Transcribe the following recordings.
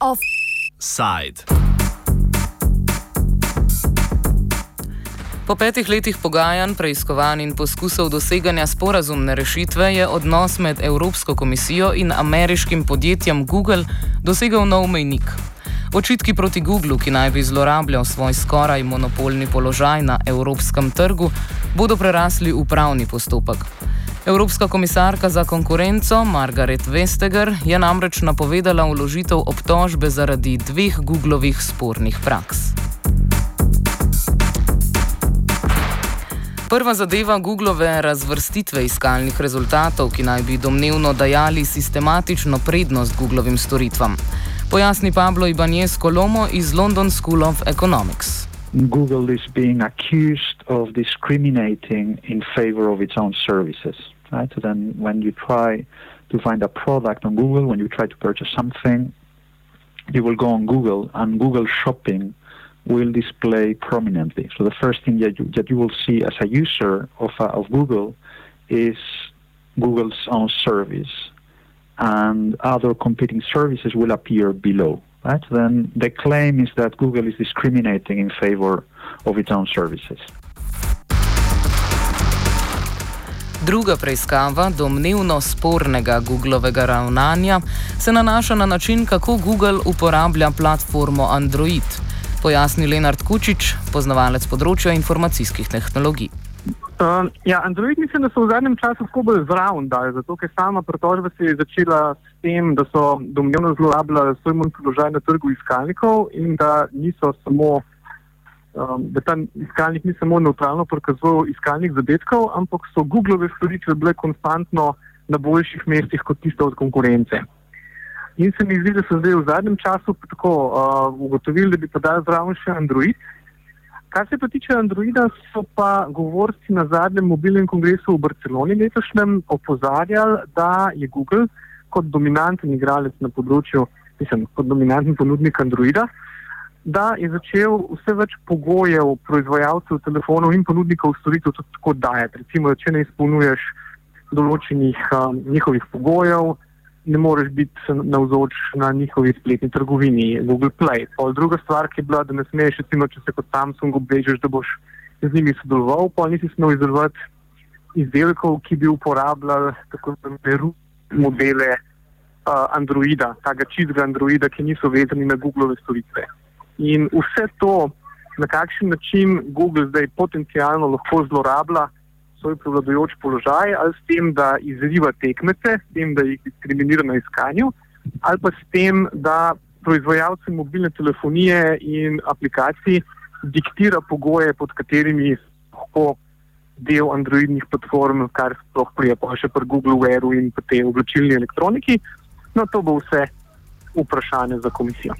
Offside. Po petih letih pogajanj, preiskovanj in poskusov doseganja sporazumne rešitve je odnos med Evropsko komisijo in ameriškim podjetjem Google dosegel nov mejnik. Očitki proti Googlu, ki naj bi zlorabljal svoj skoraj monopolni položaj na evropskem trgu, bodo prerasli v pravni postopek. Evropska komisarka za konkurenco Margaret Vestager je namreč napovedala vložitev obtožbe zaradi dveh Googlovih spornih praks. Prva zadeva Googlove razvrstitve iskalnih rezultatov, ki naj bi domnevno dajali sistematično prednost Googlovim storitvam. Pojasni Pablo Ibanez Colomo iz London School of Economics. Google is being accused of discriminating in favor of its own services. Right? So then, when you try to find a product on Google, when you try to purchase something, you will go on Google, and Google Shopping will display prominently. So the first thing that you, that you will see as a user of, uh, of Google is Google's own service and other competing services will appear below. Right? Then the claim is that Google is discriminating in favor of its own services. Druga preiskava domnevno spornega Googlovega ravnanja se nanaša na način, kako Google uporablja platformo Android, pojasni Lenard Kučič, poznavalec področja informacijskih tehnologij. Uh, ja, Android mislim, da so v zadnjem času tako bolj zraven, zato ker sama pretožba se je začela s tem, da so domnevno zlorabljali svoj manj položaj na trgu iskalnikov in da niso samo, um, da ta iskalnik ni samo neutralno prikazoval iskalnik zadetkov, ampak so Googlove storitve bile konstantno na boljših mestih kot tiste od konkurence. In se mi zdi, da so zdaj v zadnjem času tako uh, ugotovili, da bi pa dal zraven še Android. Kar se pa tiče Androida, so pa govorci na zadnjem mobilnem kongresu v Barceloni letošnjem opozarjali, da je Google kot dominanten igralec na področju, mislim, kot dominanten ponudnik Androida, da je začel vse več pogojev proizvajalcev telefonov in ponudnikov storitev tudi tako dajati. Recimo, če ne izpolnjuješ določenih um, njihovih pogojev, ne moreš biti navzoč na njihovi spletni trgovini, Google Play. Pol druga stvar, ki je bila, da ne smeš, recimo, če se kot Samsung obvežeš, da boš z njimi sodeloval, pa nisi smel izdelovati izdelkov, ki bi uporabljali tako imenovane modele uh, Androida, tega čistega Androida, ki niso vezani na Google storitve. In vse to, na kakšen način Google zdaj potencialno lahko zlorablja, svoj prevladujoč položaj, ali s tem, da izriva tekmece, s tem, da jih diskriminira na iskanju, ali pa s tem, da proizvajalcem mobilne telefonije in aplikacij diktira pogoje, pod katerimi lahko del androidnih platform, kar sploh prije pa še pri Google Wearu in pa te oblačilni elektroniki. No, to bo vse vprašanje za komisijo.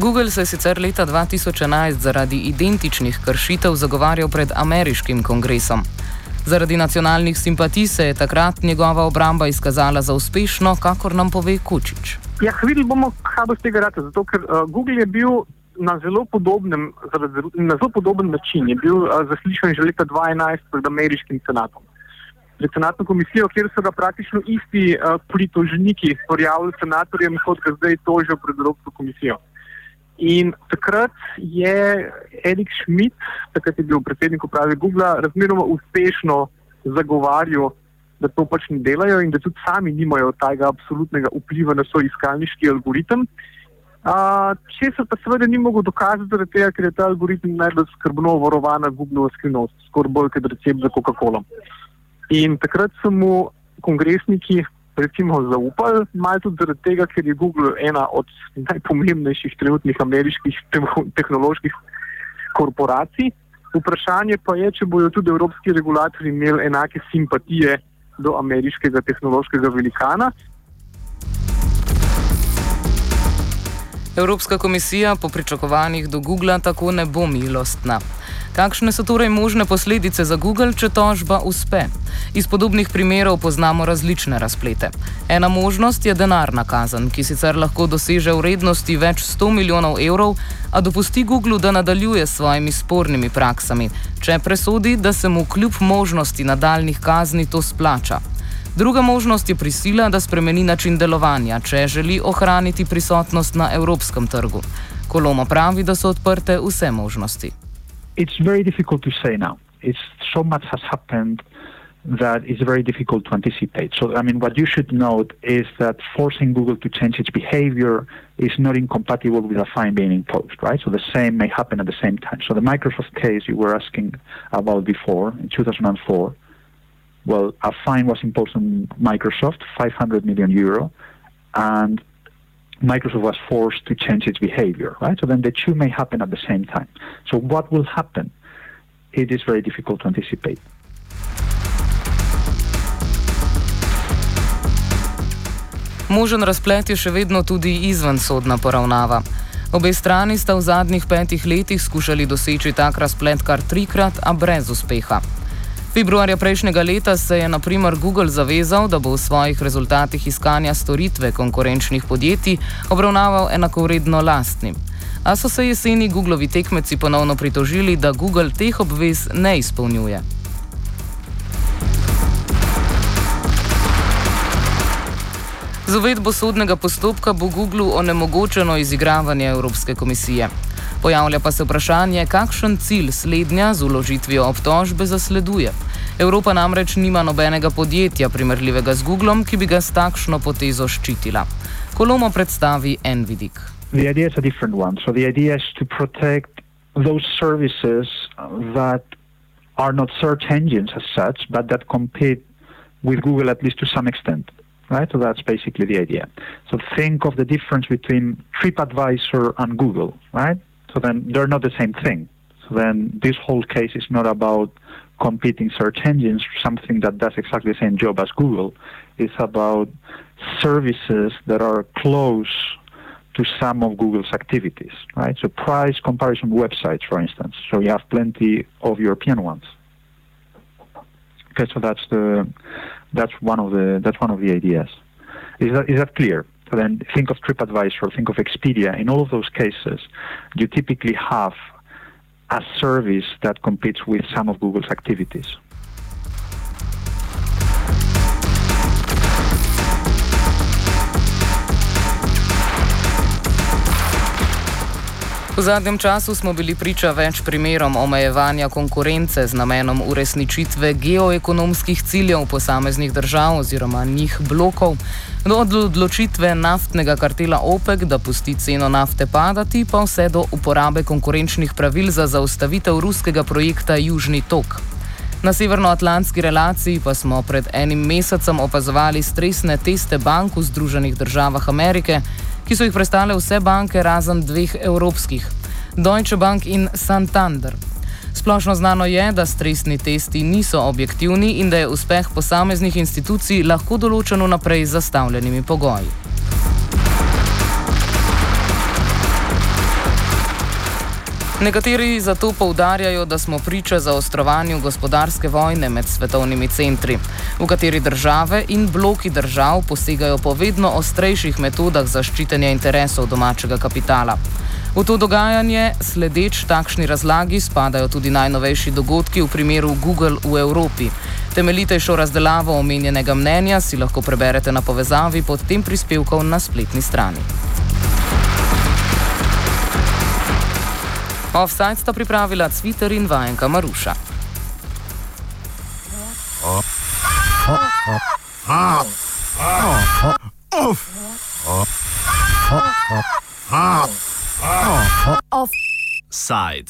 Google se je sicer leta 2011 zaradi identičnih kršitev zagovarjal pred ameriškim kongresom. Zaradi nacionalnih simpatij se je takrat njegova obramba izkazala za uspešno, kakor nam pove Kučič. Ja, videli bomo, kaj bo z tega rata. Zato, ker uh, Google je bil na zelo, podobnem, na zelo podoben način, je bil uh, zaslišan že leta 2011 pred ameriškim senatom. Pred senatno komisijo, kjer so ga praktično isti uh, pritožniki porjavili senatorjem, kot ga zdaj tožijo pred Evropsko komisijo. In takrat je Erik Schmidt, takrat je bil predsednik uprave Google, razmeroma uspešno zagovarjal, da to pač ne delajo in da tudi sami nimajo tega absolutnega vpliva na svoj iskalniški algoritem. Če se pa seveda ni mogel dokazati, zaradi tega, ker je ta algoritem najbolj skrbno varovana Google skrivnost, skoraj bolj kot recept za Coca-Cola. In takrat so mu kongresniki recimo zaupali, malo tudi zaradi tega, ker je Google ena od najpomembnejših trenutnih ameriških tehnoloških korporacij. Vprašanje pa je, če bodo tudi evropski regulatori imeli enake simpatije do ameriškega tehnološkega velikana. Evropska komisija po pričakovanjih do Google tako ne bo milostna. Kakšne so torej možne posledice za Google, če tožba uspe? Iz podobnih primerov poznamo različne razplete. Ena možnost je denarna kazen, ki sicer lahko doseže vrednosti več 100 milijonov evrov, a dopusti Google, da nadaljuje s svojimi spornimi praksami, če presodi, da se mu kljub možnosti nadaljnih kazni to splača. Druga možnost je prisila, da spremeni način delovanja, če želi ohraniti prisotnost na evropskem trgu. Kolomo pravi, da so odprte vse možnosti. It's very difficult to say now. It's so much has happened that it's very difficult to anticipate. So, I mean, what you should note is that forcing Google to change its behavior is not incompatible with a fine being imposed, right? So the same may happen at the same time. So the Microsoft case you were asking about before in 2004 Well, a fine was imposed on Microsoft, 500 million euro, and Microsoft was forced to change its behavior, right? So then the two may happen at the same time. So what will happen? It is very difficult to anticipate. Možen razplet je še vedno tudi izvensodna poravnava. Obe strani sta v zadnjih petih letih skušali doseči tak razplet kar trikrat, a brez uspeha. Februarja prejšnjega leta se je naprimer Google zavezal, da bo v svojih rezultatih iskanja storitve konkurenčnih podjetij obravnaval enakovredno lastnim. A so se jeseni Googlovi tekmeci ponovno pritožili, da Google teh obvez ne izpolnjuje. Z uvedbo sodnega postopka bo Google onemogočeno izigravanje Evropske komisije. Pojavlja pa se vprašanje, kakšen cilj slednja z uložitvijo obtožbe zasleduje. Evropa namreč nima nobenega podjetja primerljivega z Googlom, ki bi ga s takšno potezo ščitila. Kolomo predstavi en vidik. The idea is a different one. So the idea is to protect those services that are not search engines as such, but that compete with Google at least to some extent. Right? So that's basically the idea. So think of the difference between TripAdvisor and Google, right? So then they're not the same thing. So then this whole case is not about competing search engines, something that does exactly the same job as Google. It's about services that are close to some of Google's activities, right? So price comparison websites, for instance. So you have plenty of European ones. Okay, so that's the that's one of the that's one of the ideas. Is that is that clear? Then think of TripAdvisor, think of Expedia. In all of those cases, you typically have a service that competes with some of Google's activities. V zadnjem času smo bili priča več primerom omejevanja konkurence z namenom uresničitve geoekonomskih ciljev posameznih držav oziroma njih blokov, do odločitve naftnega kartela OPEC, da pusti ceno nafte padati, pa vse do uporabe konkurenčnih pravil za zaustavitev ruskega projekta Južni tok. Na severnoatlantski relaciji pa smo pred enim mesecem opazovali stresne teste bank v Združenih državah Amerike, ki so jih prestale vse banke razen dveh evropskih: Deutsche Bank in Santander. Splošno znano je, da stresni testi niso objektivni in da je uspeh posameznih institucij lahko določen vnaprej z zastavljenimi pogoji. Nekateri zato poudarjajo, da smo priča zaostrovanju gospodarske vojne med svetovnimi centri, v kateri države in bloki držav posegajo po vedno ostrejših metodah zaščitenja interesov domačega kapitala. V to dogajanje, sledeč takšni razlagi, spadajo tudi najnovejši dogodki v primeru Google v Evropi. Temeljitejšo razdelavo omenjenega mnenja si lahko preberete na povezavi pod tem prispevkom na spletni strani. Offside sta pripravila Cviter in vajenka Maruša. Offside.